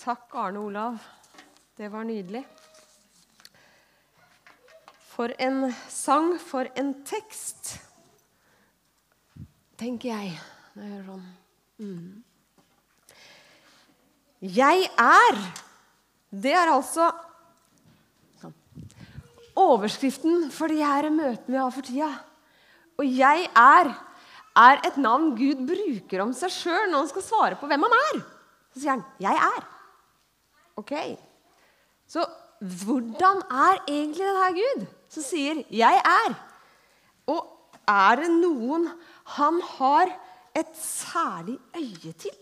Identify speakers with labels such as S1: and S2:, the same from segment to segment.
S1: Takk, Arne Olav. Det var nydelig. For en sang, for en tekst, tenker jeg når jeg hører sånn. Mm. Jeg er. Det er altså sånn, overskriften for de her møtene vi har for tida. Og 'jeg er' er et navn Gud bruker om seg sjøl når han skal svare på hvem han er. Så sier han 'jeg er'. Ok. Så hvordan er egentlig denne Gud som sier 'jeg er'? Og er det noen han har et særlig øye til?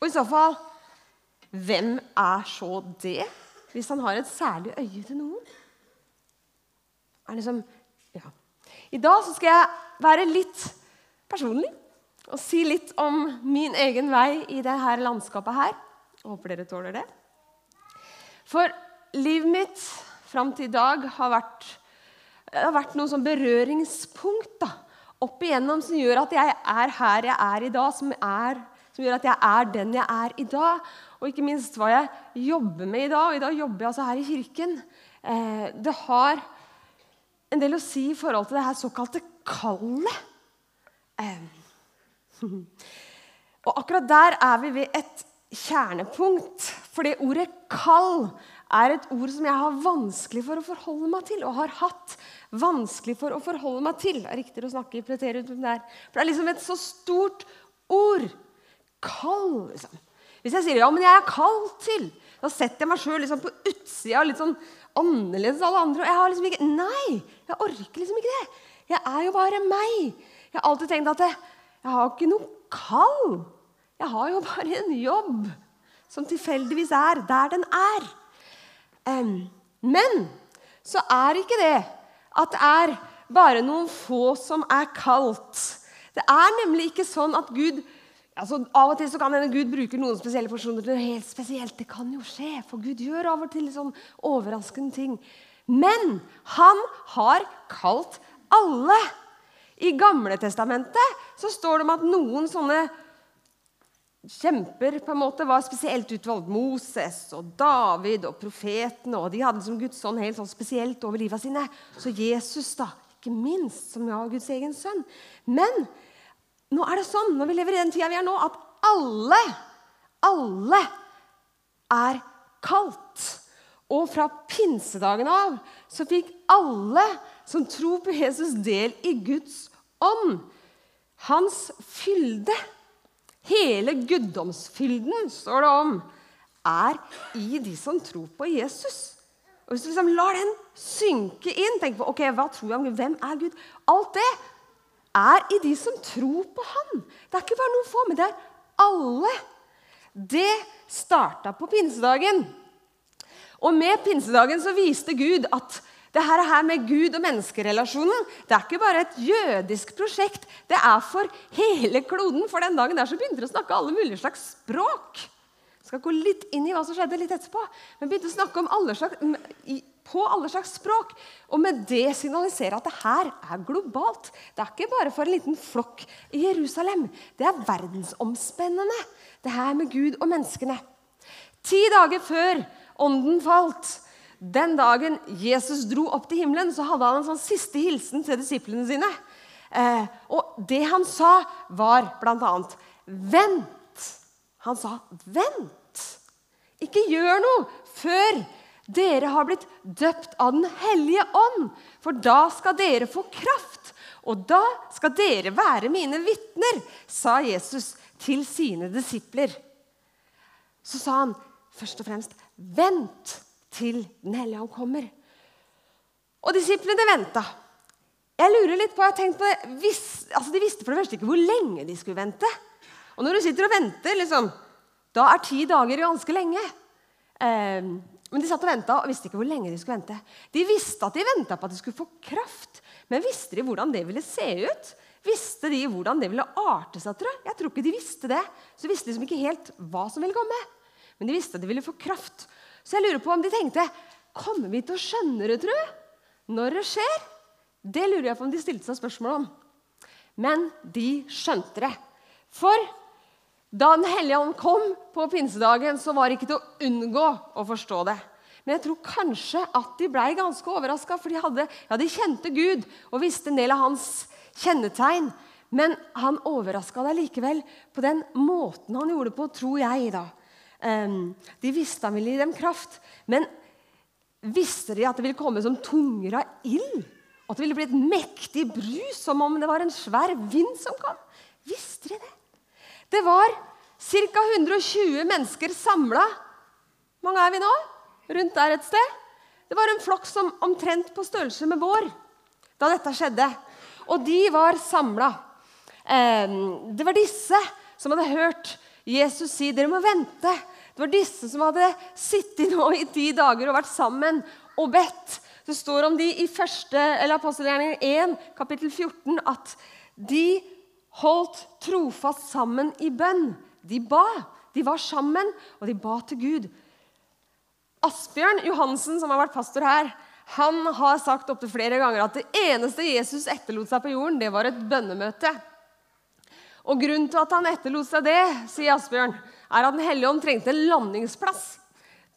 S1: Og i så fall hvem er så det, hvis han har et særlig øye til noen? Er liksom, ja. I dag skal jeg være litt personlig og si litt om min egen vei i dette landskapet her. Jeg håper dere tåler det. For livet mitt fram til i dag har vært, har vært noen sånn berøringspunkt da, opp igjennom som gjør at jeg er her jeg er i dag, som, er, som gjør at jeg er den jeg er i dag. Og ikke minst hva jeg jobber med i dag. Og i dag jobber jeg altså her i kirken. Eh, det har en del å si i forhold til det her såkalte kallet. Eh. Og akkurat der er vi ved et kjernepunkt. For det ordet 'kall' er et ord som jeg har vanskelig for å forholde meg til, og har hatt vanskelig for å forholde meg til. Det er riktigere å snakke i preteritum der. For det er liksom et så stort ord. Kall, liksom. Hvis jeg sier ja, men jeg er kalt til, da setter jeg meg sjøl liksom på utsida, litt sånn annerledes enn alle andre. Og jeg har liksom ikke Nei, jeg orker liksom ikke det. Jeg er jo bare meg. Jeg har alltid tenkt at jeg, jeg har ikke noe kall. Jeg har jo bare en jobb som tilfeldigvis er der den er. Men så er ikke det at det er bare noen få som er kalt. Det er nemlig ikke sånn at Gud altså Av og til så kan hende Gud bruker noen spesielle personer til noe helt spesielt. Det kan jo skje, for Gud gjør av og til sånn overraskende ting. Men han har kalt alle. I Gamle testamentet så står det om at noen sånne kjemper på en måte var spesielt utvalgt. Moses og David og profetene. og De hadde liksom Guds ånd helt sånn spesielt over livet sine. Så Jesus, da, ikke minst, som var Guds egen sønn. Men nå er det sånn, når vi lever i den tida vi er nå, at alle, alle er kalt. Og fra pinsedagen av så fikk alle som tror på Jesus, del i Guds ånd. Hans fylde. Hele guddomsfylden, står det om, er i de som tror på Jesus. Og Hvis du liksom lar den synke inn tenk på, ok, hva tror jeg om Gud? Hvem er Gud? Alt det er i de som tror på Han. Det er ikke bare noen få, men det er alle. Det starta på pinsedagen. Og med pinsedagen så viste Gud at det her med Gud og menneskerelasjonen det er ikke bare et jødisk prosjekt. Det er for hele kloden. For den dagen der så begynte de å snakke alle mulige slags språk. Jeg skal gå litt inn i hva som skjedde litt etterpå. Men begynte å snakke alle slags, på alle slags språk. Og med det signalisere at det her er globalt. Det er ikke bare for en liten flokk i Jerusalem. Det er verdensomspennende, det her med Gud og menneskene. Ti dager før ånden falt, den dagen Jesus dro opp til himmelen, så hadde han en sånn siste hilsen til disiplene sine. Eh, og det han sa, var bl.a.: Vent. Han sa, 'Vent. Ikke gjør noe før dere har blitt døpt av Den hellige ånd.' For da skal dere få kraft, og da skal dere være mine vitner, sa Jesus til sine disipler. Så sa han først og fremst, 'Vent til Den hellige ånd kommer. Og disiplene venta. Jeg lurer litt på, jeg tenkte på det, vis, altså De visste for det første ikke hvor lenge de skulle vente. Og når du sitter og venter, liksom, da er ti dager ganske lenge. Eh, men de satt og venta og visste ikke hvor lenge de skulle vente. De visste at de venta på at de skulle få kraft, men visste de hvordan det ville se ut? Visste de hvordan det ville arte seg? tror Jeg Jeg tror ikke de visste det. Så de visste liksom ikke helt hva som ville komme. Men de visste at de ville få kraft. Så jeg lurer på om de tenkte Kommer vi til å skjønne det, tru? Når det skjer? Det lurer jeg på om de stilte seg spørsmål om. Men de skjønte det. For Da Den hellige ånd kom på pinsedagen, så var det ikke til å unngå å forstå det. Men jeg tror kanskje at de ble ganske overraska, for de, hadde, ja, de kjente Gud og visste en del av hans kjennetegn. Men han overraska deg likevel på den måten han gjorde det på, tror jeg. da. De visste han ville gi dem kraft, men visste de at det ville komme som tunger av ild? At det ville bli et mektig brus, som om det var en svær vind som kom? Visste de det? Det var ca. 120 mennesker samla. mange er vi nå? Rundt der et sted. Det var en flokk som omtrent på størrelse med vår da dette skjedde. Og de var samla. Det var disse som hadde hørt Jesus si dere må vente. Det var disse som hadde sittet nå i ti dager og vært sammen og bedt. Det står om de i første, eller apostelgjerningen 1, kapittel 14, at de holdt trofast sammen i bønn. De ba. De var sammen, og de ba til Gud. Asbjørn Johansen, som har vært pastor her, han har sagt opptil flere ganger at det eneste Jesus etterlot seg på jorden, det var et bønnemøte. Og Grunnen til at han etterlot seg det, sier Asbjørn, er at Den hellige ånd trengte en landingsplass.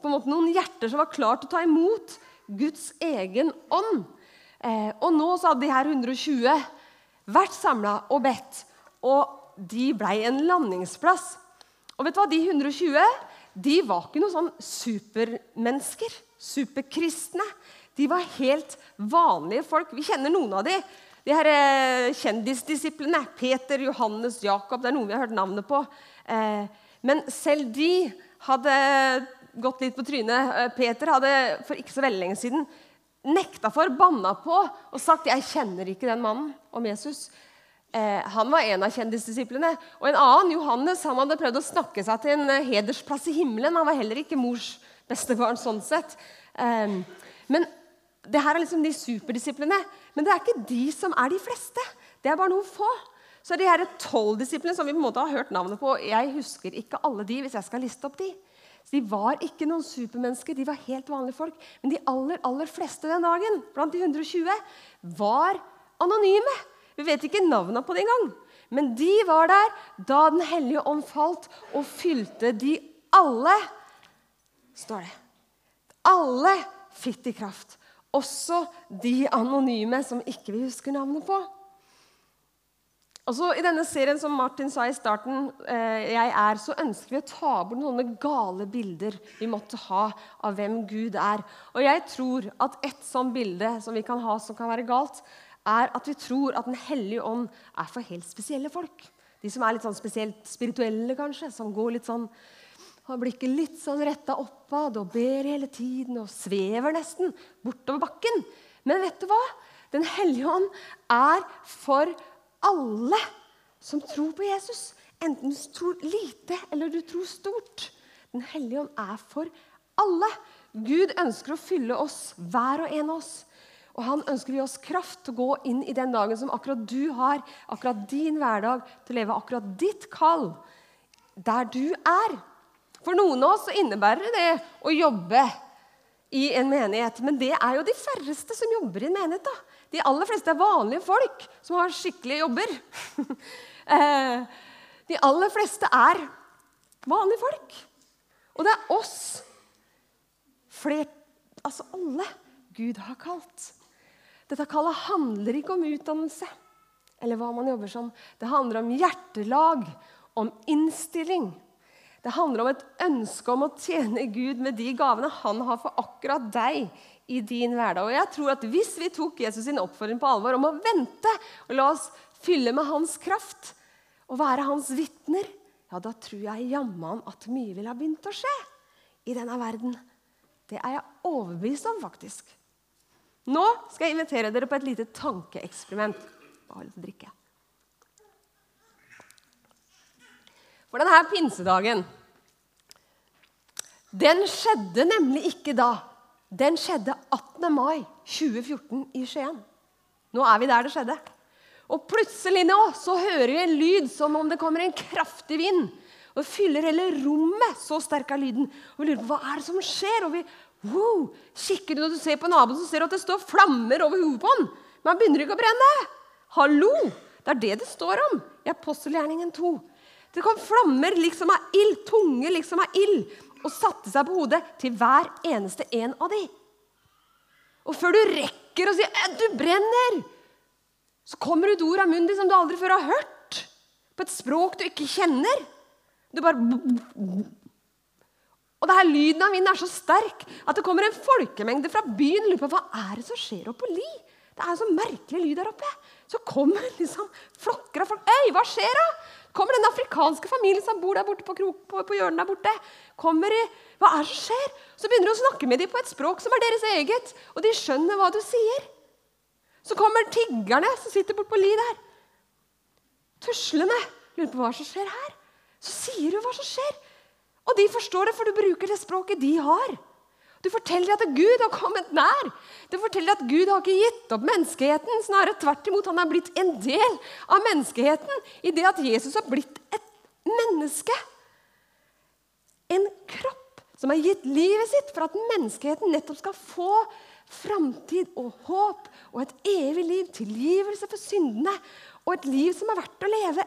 S1: På en måte Noen hjerter som var klar til å ta imot Guds egen ånd. Eh, og nå så hadde de her 120 vært samla og bedt og de blei en landingsplass. Og vet du hva? De 120 de var ikke noen sånn supermennesker. Superkristne. De var helt vanlige folk. Vi kjenner noen av de. De her eh, kjendisdisiplene. Peter, Johannes, Jakob. Det er noen vi har hørt navnet på. Eh, men selv de hadde gått litt på trynet. Eh, Peter hadde for ikke så veldig lenge siden nekta for, banna på og sagt 'Jeg kjenner ikke den mannen' om Jesus. Eh, han var en av kjendisdisiplene. Og en annen, Johannes, han hadde prøvd å snakke seg til en eh, hedersplass i himmelen. Han var heller ikke mors bestebarn sånn sett. Eh, men det her er liksom de superdisiplene. Men det er ikke de som er de fleste. Det er bare noen få. Så de her tolv disiplene som vi på en måte har hørt navnet på Jeg husker ikke alle de hvis jeg skal liste opp de. Så De var ikke noen supermennesker, de var helt vanlige folk. Men de aller, aller fleste den dagen, blant de 120, var anonyme. Vi vet ikke navnene på det engang. Men de var der da Den hellige ånd falt og fylte de alle. Står det. Alle fikk de kraft. Også de anonyme som ikke vi husker navnet på. Og så I denne serien som Martin sa i starten, eh, jeg er, så ønsker vi å ta bort noen gale bilder vi måtte ha av hvem Gud er. Og jeg tror at et sånt bilde som vi kan ha som kan være galt, er at vi tror at Den hellige ånd er for helt spesielle folk. De som er litt sånn spesielt spirituelle, kanskje, som går litt sånn har blikket litt sånn retta oppad og ber hele tiden og svever nesten bortover bakken. Men vet du hva? Den hellige ånd er for alle som tror på Jesus. Enten du tror lite eller du tror stort. Den hellige ånd er for alle. Gud ønsker å fylle oss, hver og en av oss, og han ønsker å gi oss kraft til å gå inn i den dagen som akkurat du har, akkurat din hverdag, til å leve akkurat ditt kall der du er. For noen av oss så innebærer det å jobbe i en menighet. Men det er jo de færreste som jobber i en menighet. da. De aller fleste er vanlige folk som har skikkelige jobber. Eh, de aller fleste er vanlige folk. Og det er oss, flert, altså alle, Gud har kalt. Dette kallet handler ikke om utdannelse eller hva man jobber som. Det handler om hjertelag, om innstilling. Det handler om et ønske om å tjene Gud med de gavene han har for akkurat deg i din hverdag. Og jeg tror at Hvis vi tok Jesus sin oppfordring på alvor om å vente og la oss fylle med hans kraft og være hans vitner, ja, da tror jeg jammen at mye ville ha begynt å skje i denne verden. Det er jeg overbevist om, faktisk. Nå skal jeg invitere dere på et lite tankeeksperiment. Bare litt drikke. For denne pinsedagen Den skjedde nemlig ikke da. Den skjedde 18. mai 2014 i Skien. Nå er vi der det skjedde. Og plutselig nå så hører vi en lyd som om det kommer en kraftig vind. Og fyller hele rommet, så sterk er lyden. Og vi lurer på hva er det som skjer. Og vi Wow! Kikker når du ser på naboen, så ser du at det står flammer over hodet på han. Men han begynner ikke å brenne. Hallo! Det er det det står om i apostelgjerningen 2. Det kom flammer liksom av ild, tunge liksom av ild, og satte seg på hodet til hver eneste en av de. Og før du rekker å si 'du brenner', så kommer ut ord av munnen din som du aldri før har hørt. På et språk du ikke kjenner. Du bare Og det her lyden av vinden er så sterk at det kommer en folkemengde fra byen lurer på hva er det som skjer oppe på Li. Det er en så merkelig lyd der oppe. Så kommer liksom flokker av folk. Øy, hva skjer da? Kommer den afrikanske familien som bor der borte på, krok, på, på hjørnet der borte. Kommer de, Hva er det som skjer? Så begynner du å snakke med dem på et språk som er deres eget. Og de skjønner hva du sier. Så kommer tiggerne som sitter borte på Li der. Tuslende. Lurer på hva som skjer her. Så sier du hva som skjer. Og de forstår det, for du bruker det språket de har. Du forteller at Gud har kommet nær. Du forteller at Gud har ikke gitt opp menneskeheten. Snarere tvert imot. Han er blitt en del av menneskeheten i det at Jesus har blitt et menneske. En kropp som har gitt livet sitt for at menneskeheten nettopp skal få framtid og håp og et evig liv, tilgivelse for syndene og et liv som er verdt å leve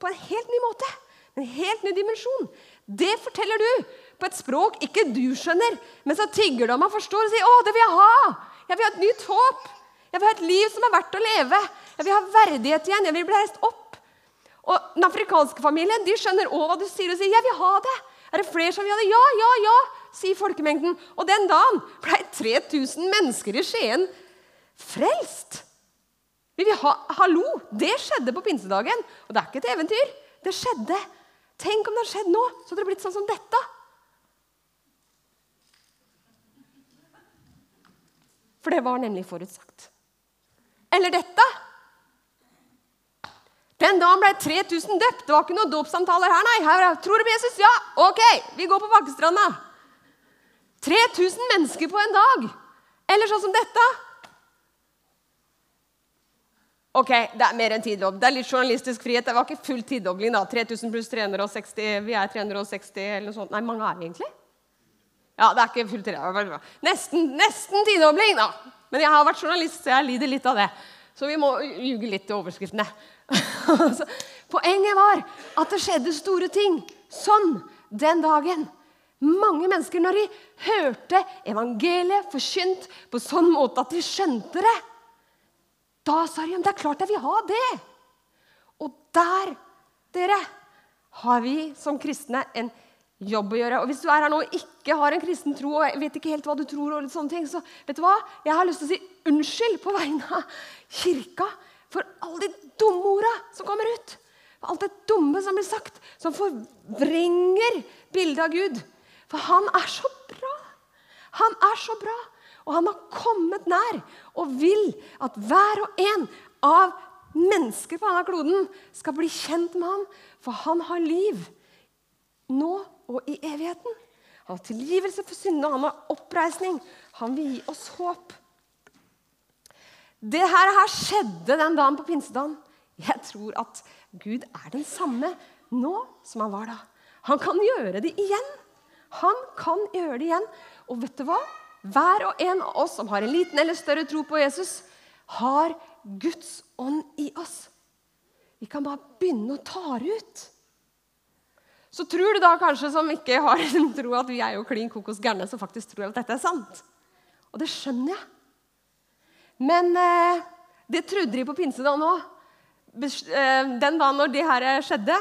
S1: på en helt ny måte. En helt ny dimensjon. Det forteller du på et språk ikke du skjønner. Men så tigger du om han forstår og sier 'Å, det vil jeg ha'. Jeg vil ha et nytt håp. Jeg vil ha et liv som er verdt å leve. Jeg vil ha verdighet igjen. Jeg vil bli reist opp. Og Den afrikanske familien de skjønner òg hva du sier, og sier 'Jeg vil ha det'. Er det flere som vil ha det? Ja, ja, ja, sier folkemengden. Og den dagen ble 3000 mennesker i Skien frelst. Vi vil ha, Hallo! Det skjedde på pinsedagen. Og det er ikke et eventyr. Det skjedde. Tenk om det hadde skjedd nå, så hadde det blitt sånn som dette. For det var nemlig forutsagt. Eller dette. Den dagen ble 3000 døpt. Det var ikke noen dåpssamtaler her, nei. Her, tror du på Jesus? Ja, ok, vi går på Bakkestranda. 3000 mennesker på en dag. Eller sånn som dette. Ok, det er mer enn tiddobbel. Det er litt journalistisk frihet. Det var ikke full tidobling, da. 3000 pluss 360. Vi er 360 eller noe sånt. Nei, mange er vi egentlig? Ja, det er ikke fullt tre. Nesten, nesten tidobling, da. Men jeg har vært journalist, så jeg lider litt av det. Så vi må ljuge litt til overskriftene. Poenget var at det skjedde store ting sånn den dagen. Mange mennesker, når de hørte evangeliet forkynt på sånn måte at de skjønte det, da sa de det er klart jeg vil ha det. Og der, dere, har vi som kristne en jobb å gjøre. Og Hvis du er her nå og ikke har en kristen tro og vet ikke helt hva du tror, og sånne ting, så vet du hva? Jeg har lyst til å si unnskyld på vegne av kirka for alle de dumme orda som kommer ut. For alt det dumme som blir sagt, som forvrenger bildet av Gud. For han er så bra. Han er så bra. Og han har kommet nær og vil at hver og en av mennesker på denne kloden skal bli kjent med ham, for han har liv nå og i evigheten. Han har tilgivelse for syndene, han har oppreisning. Han vil gi oss håp. Det her, her skjedde den dagen på pinsedagen. Jeg tror at Gud er den samme nå som han var da. Han kan gjøre det igjen. Han kan gjøre det igjen. Og vet du hva? Hver og en av oss som har en liten eller større tro på Jesus, har Guds ånd i oss. Vi kan bare begynne å ta det ut. Så tror du da kanskje som ikke har en tro at vi er jo klin kokos gærne, som faktisk tror at dette er sant. Og det skjønner jeg. Men eh, det trodde de på pinsedagen òg. Eh, den dagen når det her skjedde,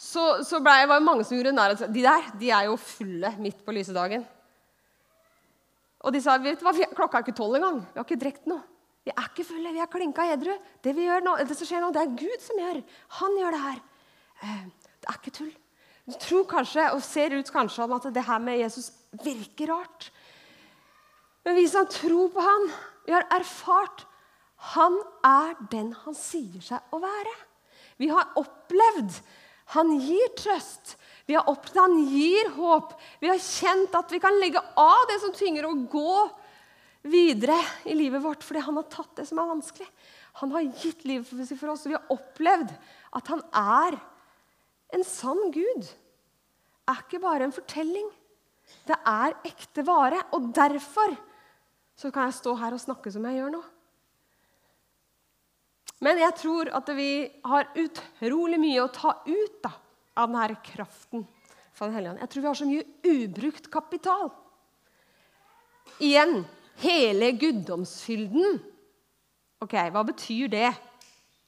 S1: så, så ble, var det mange som gjorde narr av De der de er jo fulle midt på lysedagen. Og de sa vet du hva, klokka er ikke tolv engang. Vi har ikke drukket noe. Vi er ikke fulle, vi er klinka edru. Det, det som skjer nå, det er Gud som gjør. Han gjør det her. Eh, det er ikke tull. Du tror kanskje, og ser ut kanskje at det her med Jesus virker rart. Men vi som tror på han, vi har erfart han er den han sier seg å være. Vi har opplevd. Han gir trøst. Vi har opplevd Han gir håp. Vi har kjent at vi kan legge av det som tynger, og gå videre i livet vårt fordi han har tatt det som er vanskelig. Han har gitt livet for oss, og vi har opplevd at han er en sann Gud. Er ikke bare en fortelling. Det er ekte vare. Og derfor så kan jeg stå her og snakke som jeg gjør nå. Men jeg tror at vi har utrolig mye å ta ut da, av denne kraften fra Den hellige ånd. Jeg tror vi har så mye ubrukt kapital. Igjen hele guddomsfylden. Ok, Hva betyr det?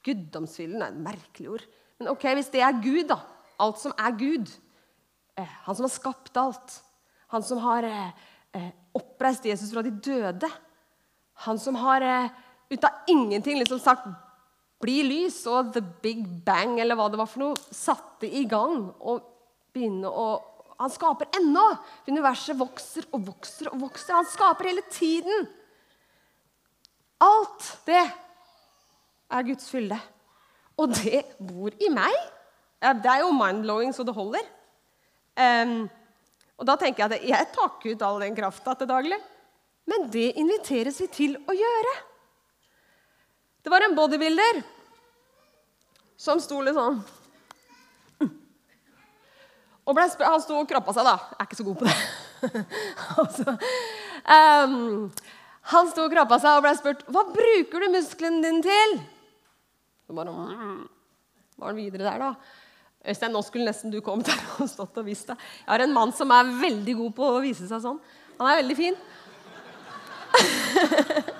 S1: Guddomsfylden er et merkelig ord. Men ok, hvis det er Gud, da. Alt som er Gud. Eh, han som har skapt alt. Han som har eh, eh oppreist Jesus fra de døde. Han som har ut av ingenting liksom sagt 'bli lys', og 'the big bang', eller hva det var for noe, satte i gang og begynne å Han skaper ennå. Universet vokser og vokser og vokser. Han skaper hele tiden. Alt det er Guds fylde. Og det bor i meg. Det er jo mind-blowing så det holder. Um, og da tenker jeg at jeg tar ut all den krafta til daglig. Men det inviteres vi til å gjøre. Det var en bodybuilder som sto litt sånn og ble Han sto og krappa seg, da. Jeg er ikke så god på det. altså, um, han sto og krappa seg og ble spurt hva bruker du muskelen din til. Så bare mm, var han videre der, da. Øystein, nå skulle nesten du kommet her og stått og vist deg. Jeg har en mann som er veldig god på å vise seg sånn. Han er veldig fin.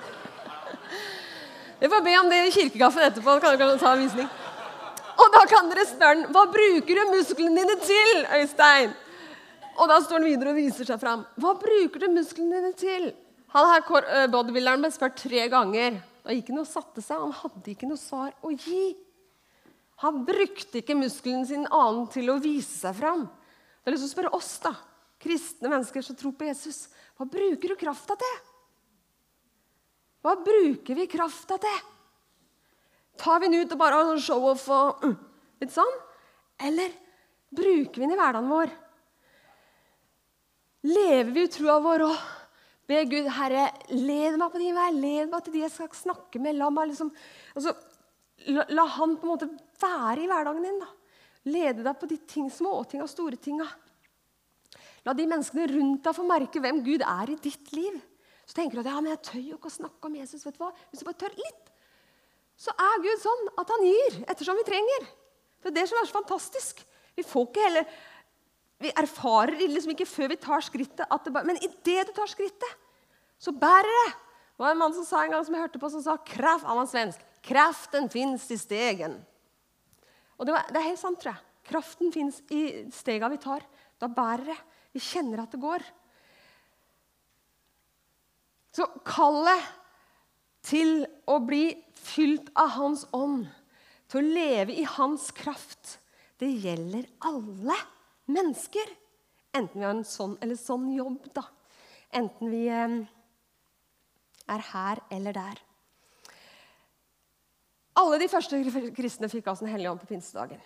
S1: Vi får be om det i kirkekaffen etterpå. kan dere ta en visning. Og da kan dere spørre han, hva bruker du musklene dine til, Øystein? Og da står han videre og viser seg fram. Hva bruker du musklene dine til? Han her bodybuilderen ble spurt tre ganger. Gikk ikke noe satte seg. Han hadde ikke noe svar å gi. Han brukte ikke muskelen sin annen til å vise seg fram. Det er lyst til å spørre oss, da, kristne mennesker som tror på Jesus, hva bruker du krafta til? Hva bruker vi krafta til? Tar vi den ut og bare har sånn show-off og uh, litt sånn? Eller bruker vi den i hverdagen vår? Lever vi i troa vår og ber Gud, Herre, led meg på din vei, led meg til de jeg skal snakke med. La liksom, altså, la, la, han på en måte være i hverdagen din. da. Lede deg på de ting, og store tinga. La de menneskene rundt deg få merke hvem Gud er i ditt liv. Så tenker du at ja, men jeg tør jo ikke å snakke om Jesus. vet du hva? Hvis du bare tør litt, så er Gud sånn at han gir ettersom vi trenger. Det er det som er så fantastisk. Vi får ikke heller, vi erfarer liksom ikke før vi tar skrittet, at det bare, men idet du tar skrittet, så bærer det. Det var en mann som sa en gang som jeg hørte på, som sa kraft, han var svensk. Kraften fins i stegen. Og det, var, det, er helt sant, tror jeg. Kraften fins i stega vi tar. Da bærer det. Vi kjenner at det går. Så kallet til å bli fylt av Hans ånd, til å leve i Hans kraft, det gjelder alle mennesker. Enten vi har en sånn eller sånn jobb, da. Enten vi eh, er her eller der. Alle de første kristne fikk altså Den hellige ånd på pinsedagen.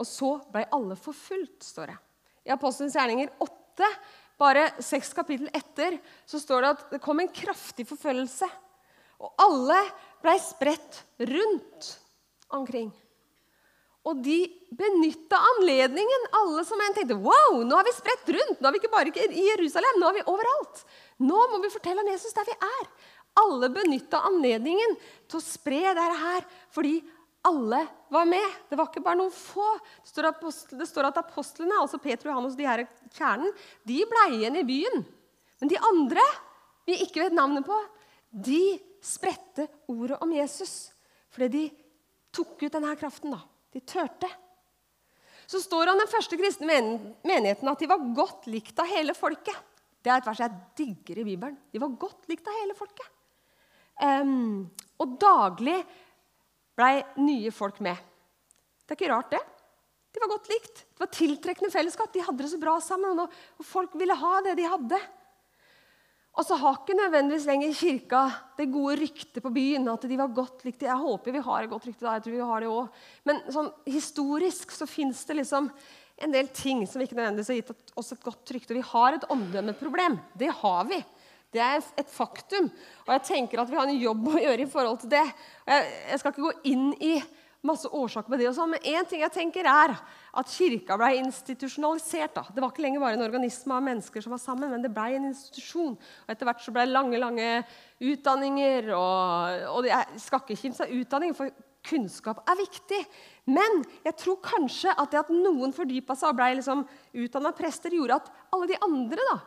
S1: Og så ble alle forfulgt, står det. I Apostelens gjerninger 8, bare seks kapittel etter, så står det at det kom en kraftig forfølgelse. Og alle ble spredt rundt omkring. Og de benytta anledningen, alle som en tenkte wow, nå har vi spredt rundt. Nå er vi ikke bare i Jerusalem, nå er vi overalt. Nå må vi fortelle om Jesus der vi er. Alle benytta anledningen til å spre dette her fordi alle var med. Det var ikke bare noen få. Det står, apostel, det står at apostlene, altså Peter og Johannes, de her kjernen, de ble igjen i byen. Men de andre vi ikke vet navnet på, de spredte ordet om Jesus. Fordi de tok ut denne kraften. da. De turte. Så står det den første kristne menigheten at de var godt likt av hele folket. Det er et vers jeg digger i Bibelen. De var godt likt av hele folket. Um, og daglig blei nye folk med. Det er ikke rart, det. De var godt likt. Det var tiltrekkende fellesskap. De hadde det så bra sammen, og folk ville ha det de hadde. Og så har ikke nødvendigvis lenger kirka det gode ryktet på byen. at de var godt likt. Jeg håper vi har et godt rykte da. jeg tror vi har det også. Men sånn, historisk så fins det liksom en del ting som ikke nødvendigvis har gitt oss et godt rykte. Vi har et omdømmeproblem. Det har vi. Det er et faktum. Og jeg tenker at vi har en jobb å gjøre i forhold til det. Jeg, jeg skal ikke gå inn i masse årsaker på det, og sånn, men én ting jeg tenker er at kirka ble institusjonalisert. Da. Det var ikke lenger bare en organisme av mennesker som var sammen, men det ble en institusjon. Og Etter hvert så ble det lange lange utdanninger. Og, og jeg skal ikke kimse av utdanning, for kunnskap er viktig. Men jeg tror kanskje at det at noen fordypa seg og ble liksom utdanna prester, gjorde at alle de andre da,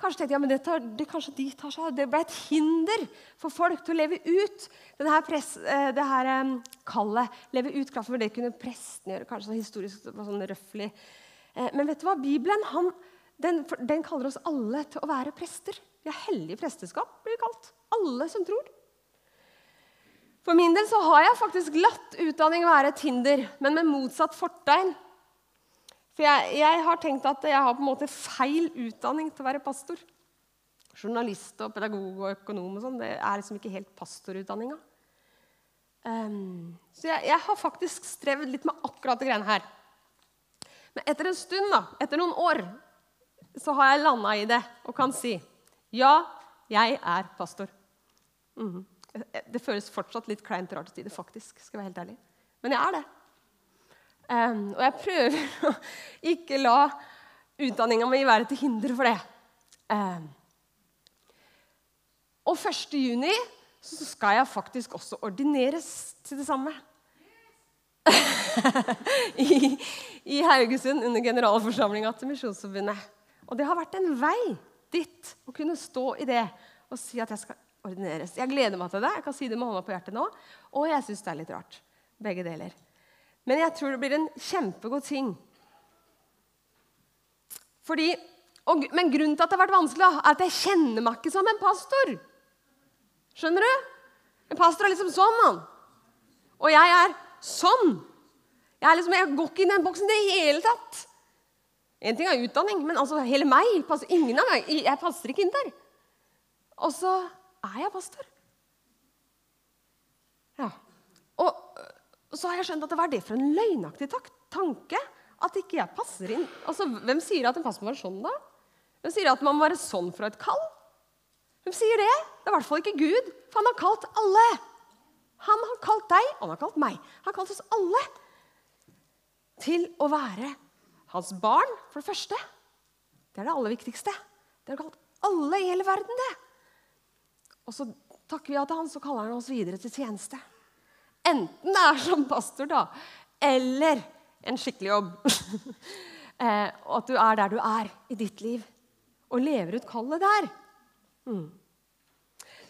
S1: kanskje tenkte ja, men det, tar, det, kanskje de tar seg, det ble et hinder for folk til å leve ut denne press, eh, det her um, kallet. Leve ut kraften, for det kunne presten gjøre. kanskje sånn historisk sånn røffelig. Eh, men vet du hva? Bibelen han, den, den, kaller oss alle til å være prester. Vi har hellige presteskap, blir vi kalt. Alle som tror. For min del så har jeg faktisk latt utdanning være et hinder, men med motsatt fortegn. For jeg, jeg, har tenkt at jeg har på en måte feil utdanning til å være pastor. Journalist og pedagog og økonom og sånn, det er liksom ikke helt pastorutdanninga. Um, så jeg, jeg, har faktisk strevd litt med akkurat det greiene her. Men etter en stund, da, etter noen år, så har jeg landa i det og kan si ja, jeg er pastor. Mm. Det føles fortsatt litt kleint rart å si det, faktisk. skal jeg være helt ærlig. Men jeg er det. Um, og jeg prøver å ikke la utdanninga mi være til hinder for det. Um, og 1. juni så skal jeg faktisk også ordineres til det samme. I, I, Haugesund under generalforsamlinga til Misjonsforbundet. Og det har vært en vei dit å kunne stå i det og si at jeg skal ordineres. Jeg gleder meg til det. Jeg kan si det med hånda på hjertet nå. Og jeg syns det er litt rart. Begge deler. Men jeg tror det blir en kjempegod ting. Fordi, og, men grunnen til at det har vært vanskelig, er at jeg kjenner meg ikke som en pastor. Skjønner du? En pastor er liksom sånn, han. Og jeg er sånn. Jeg, er liksom, jeg går ikke inn i den boksen i det hele tatt. En ting er utdanning, men altså hele meg passer ingen av meg. Jeg passer ikke inn der. Og så er jeg pastor? Ja. Og, og så har jeg skjønt at det var det for en løgnaktig tanke at ikke jeg passer inn. Altså, Hvem sier at en passer må være sånn, da? Hvem sier at man må være sånn fra et kall? Hvem sier det? Det er i hvert fall ikke Gud, for han har kalt alle. Han har kalt deg, og han har kalt meg. Han har kalt oss alle til å være hans barn, for det første. Det er det aller viktigste. Det har kalt alle i hele verden, det. Og så takker vi ja til han, så kaller han oss videre til tjeneste. Enten det er som pastor, da, eller en skikkelig jobb. eh, og at du er der du er i ditt liv, og lever ut kallet der. Mm.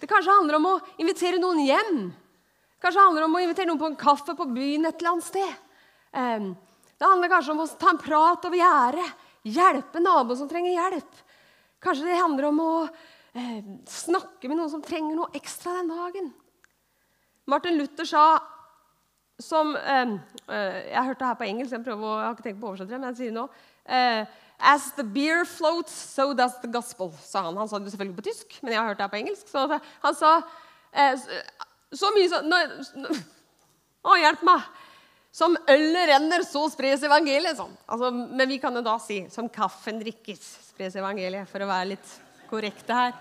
S1: Det kanskje handler om å invitere noen hjem. Kanskje handler om å invitere noen på en kaffe på byen et eller annet sted. Det handler kanskje om å ta en prat over gjerdet. Hjelpe naboen som trenger hjelp. Kanskje det handler om å eh, snakke med noen som trenger noe ekstra den dagen. Martin Luther sa som eh, eh Jeg hørte her på engelsk, jeg, prøver, jeg har ikke tenkt på å oversette det, men jeg sier det nå. Eh, As the beer floats, so does the gospel, sa han. Han sa det selvfølgelig på tysk, men jeg har hørt det her på engelsk. Så han sa eh, så mye sånn Å, hjelp meg! Som ølet renner, så spres evangeliet. Sånn. Altså, men vi kan jo da si som kaffen drikkes, spres evangeliet, for å være litt korrekte her.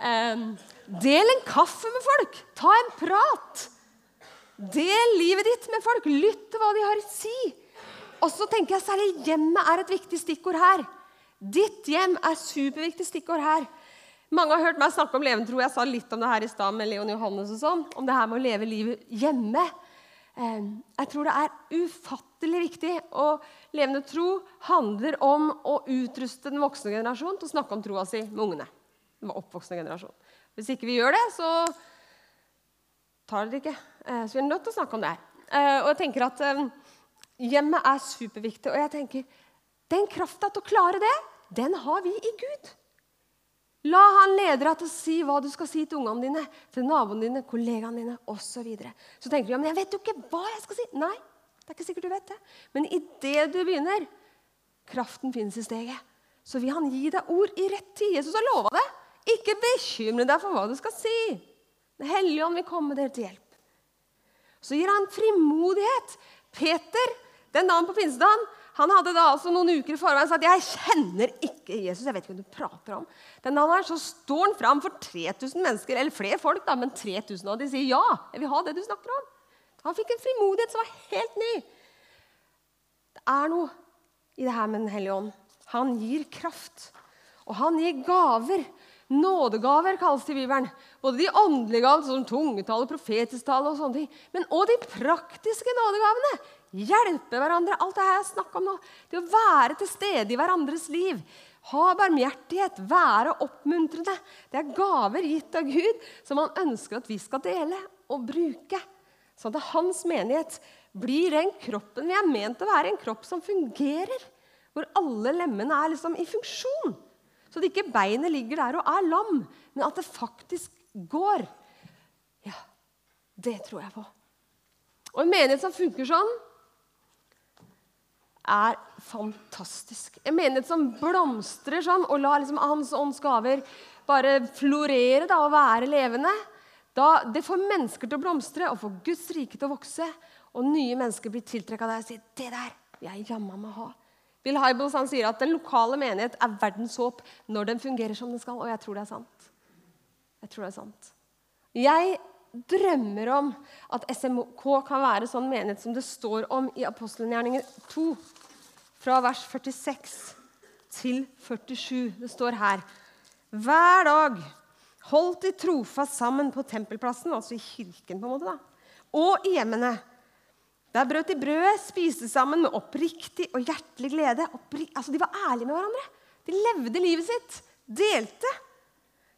S1: Um, del en kaffe med folk. Ta en prat. Del livet ditt med folk. Lytt til hva de har å si. Og så tenker jeg særlig hjemmet er et viktig stikkord her. Ditt hjem er superviktig stikkord her. Mange har hørt meg snakke om levende Jeg sa litt om det her i stad med Leon Johannes og sånn, om det her med å leve livet hjemme. Jeg tror det er ufattelig viktig. Og levende tro handler om å utruste den voksne generasjonen til å snakke om troa si med ungene. Den oppvoksende generasjon. Hvis ikke vi gjør det, så tar det ikke. Eh, så vi er nødt til å snakke om det her. Eh, og jeg tenker at eh, Hjemmet er superviktig. Og jeg tenker, den krafta til å klare det, den har vi i Gud. La han lede deg til å si hva du skal si til ungene dine, til naboene dine, kollegaene dine osv. Så, videre. så tenker du ja, men jeg vet jo ikke hva jeg skal si. Nei, det er ikke sikkert du vet det. Men idet du begynner Kraften finnes i steget. Så vil han gi deg ord i rett tid. Jesus har lova det. Ikke bekymre deg for hva du skal si. Den hellige ånd vil komme dere til hjelp. Så gir han frimodighet. Peter, den dagen på pinsedagen, han hadde da altså noen uker i forveien sagt jeg kjenner ikke Jesus. jeg vet ikke hva du prater om. Den dagen her så står han fram for 3000 mennesker, eller flere folk, da, men 3000 av de sier ja. jeg vil ha det du snakker om. Han fikk en frimodighet som var helt ny. Det er noe i det her med Den hellige ånd. Han gir kraft, og han gir gaver. Nådegaver kalles det i Bibelen. Både de åndelige gavene, som tungetale, profetisk tale og sånne ting, men òg de praktiske nådegavene hjelpe hverandre. Alt det her jeg snakker om nå. Det å være til stede i hverandres liv. Ha barmhjertighet, være oppmuntrende. Det er gaver gitt av Gud som han ønsker at vi skal dele og bruke. Sånn at hans menighet blir den kroppen vi er ment å være. En kropp som fungerer. Hvor alle lemmene er liksom i funksjon. Så det ikke beinet ligger der og er lam, men at det faktisk går. Ja, det tror jeg på. Og en menighet som funker sånn, er fantastisk. En menighet som blomstrer sånn, og lar liksom Hans ånds gaver bare florere da, og være levende. Da, det får mennesker til å blomstre og får Guds rike til å vokse. Og nye mennesker blir tiltrukket av deg og sier 'Det der vil jeg jammen meg ha'. Bill Hybels han sier at den lokale menighet er verdens håp når den fungerer som den skal. Og jeg tror det er sant. Jeg tror det er sant. Jeg drømmer om at SMK kan være sånn menighet som det står om i Apostelgjerningen 2, fra vers 46 til 47. Det står her Hver dag holdt de trofast sammen på tempelplassen, altså i kirken, på en måte da, og i hjemmene. Der brøt de brødet, spiste sammen med oppriktig og hjertelig glede. Altså, de var ærlige med hverandre. De levde livet sitt, delte.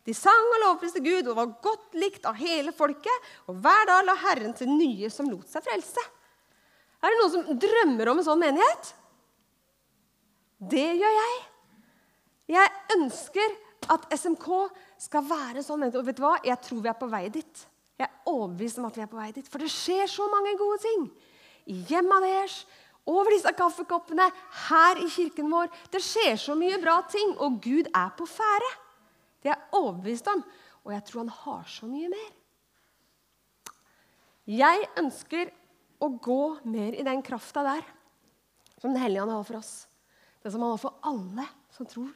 S1: De sang og lovpriste Gud og var godt likt av hele folket. Og hver dag la Herren til nye som lot seg frelse. Er det noen som drømmer om en sånn menighet? Det gjør jeg. Jeg ønsker at SMK skal være sånn menighet. Og vet du hva? Jeg tror vi er på vei dit. Jeg er overbevist om at vi er på vei dit. For det skjer så mange gode ting. I hjemmet deres, over disse kaffekoppene, her i kirken vår. Det skjer så mye bra ting, og Gud er på ferde. Det er jeg overbevist om. Og jeg tror han har så mye mer. Jeg ønsker å gå mer i den krafta der som Den hellige ånd har for oss. Det som han har for alle som tror.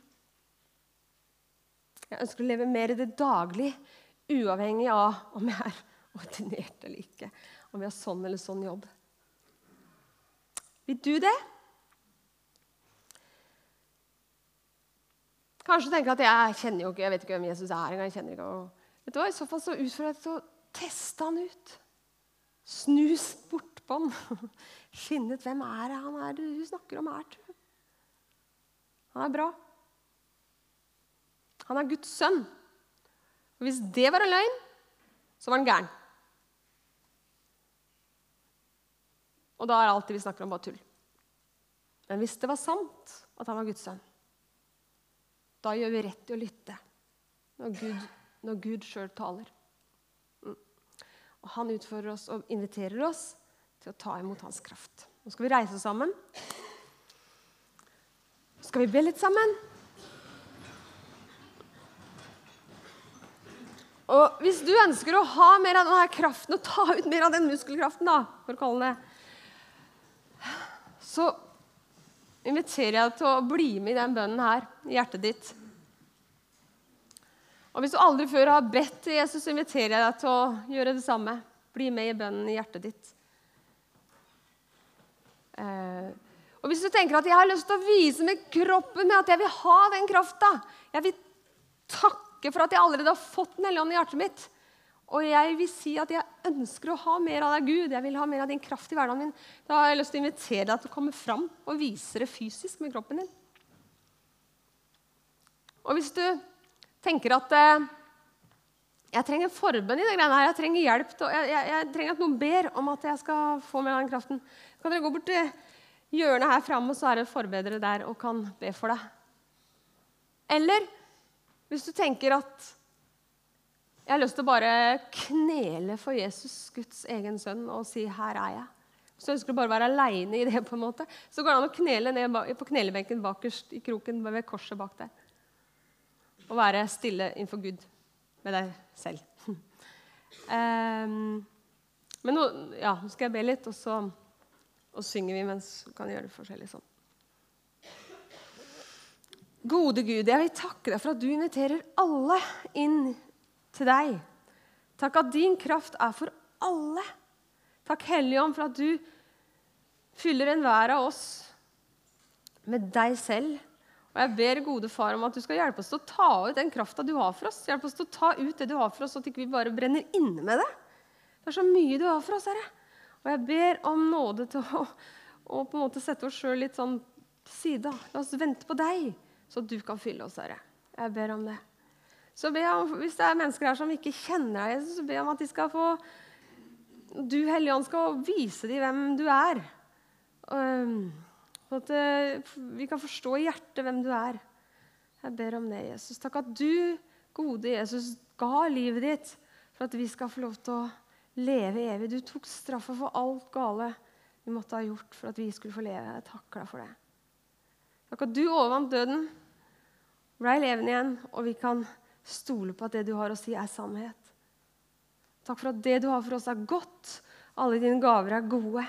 S1: Jeg ønsker å leve mer i det daglige, uavhengig av om jeg er ordinert eller ikke. Om jeg har sånn eller sånn jobb. Vil du det? Kanskje du tenker at jeg kjenner jo ikke, jeg vet ikke hvem Jesus er engang. jeg kjenner ikke. Vet du hva? I så fall så utfordrer jeg til å teste han ut. Snus bortpå han. Finne ut hvem er det han er du snakker om her. Tror Han er bra. Han er Guds sønn. Og hvis det var en løgn, så var han gæren. Og da er alt det vi snakker om, bare tull. Men hvis det var sant at han var Guds sønn, da gjør vi rett i å lytte når Gud, når sjøl taler. Mm. Og Han utfordrer oss og inviterer oss til å ta imot hans kraft. Nå skal vi reise oss sammen. Så skal vi be litt sammen. Og Hvis du ønsker å ha mer av denne kraften og ta ut mer av den muskelkraften, da, for å kalle det så inviterer jeg deg til å bli med i den bønnen her i hjertet ditt. Og Hvis du aldri før har bedt til Jesus, så inviterer jeg deg til å gjøre det samme. Bli med i bønnen i hjertet ditt. Eh, og Hvis du tenker at jeg har lyst til å vise med kroppen min at jeg vil ha den krafta Jeg vil takke for at jeg allerede har fått Den hellige ånd i hjertet mitt. Og jeg vil si at jeg ønsker å ha mer av deg, Gud. Jeg vil ha mer av din kraft i hverdagen min. Da har jeg lyst til å invitere deg til å komme fram og vise det fysisk med kroppen din. Og hvis du tenker at eh, jeg trenger forbønn i det greiene her, jeg trenger hjelp, til, jeg, jeg, jeg, trenger at noen ber om at jeg skal få mer av den kraften, så kan dere gå bort til hjørnet her framme, og så er det forbedere der og kan be for deg. Eller hvis du tenker at jeg har lyst til å bare knele for Jesus, Guds egen sønn, og si 'her er jeg'. Du ønsker å bare være aleine i det, på en måte, så går det an å knele ned på knelebenken bakerst i kroken ved korset bak der. Og være stille innenfor Gud med deg selv. um, men nå, ja, nå, skal jeg be litt, og så og synger vi mens vi kan gjøre det forskjellig sånn. Gode Gud, jeg vil takke deg for at du inviterer alle inn til deg. Takk at din kraft er for alle. Takk, Hellige Ånd, for at du fyller enhver av oss med deg selv. Og jeg ber gode far om at du skal hjelpe oss til å ta ut den krafta du har for oss. Hjelpe oss til å ta ut det du har for oss, så at vi ikke bare brenner inne med det. Det er så mye du har for oss, Herre. Og jeg ber om nåde til å, å på en måte sette oss sjøl litt sånn side. La oss vente på deg, så du kan fylle oss, Herre. Jeg ber om det. Så be om, Hvis det er mennesker her som ikke kjenner deg, så ber jeg om at de skal få Du, Hellige Ånd, skal vise dem hvem du er. Um, at uh, vi kan forstå i hjertet hvem du er. Jeg ber om det, Jesus. Takk at du, gode Jesus, ga livet ditt for at vi skal få lov til å leve evig. Du tok straffa for alt gale vi måtte ha gjort for at vi skulle få leve. Jeg takker deg for det. Takk at du overvant døden, ble levende igjen, og vi kan stole på at det du har å si, er sannhet. Takk for at det du har for oss, er godt. Alle dine gaver er gode.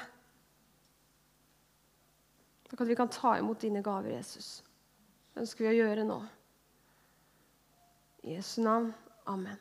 S1: Takk at vi kan ta imot dine gaver, Jesus. Det ønsker vi å gjøre nå. I Jesu navn. Amen.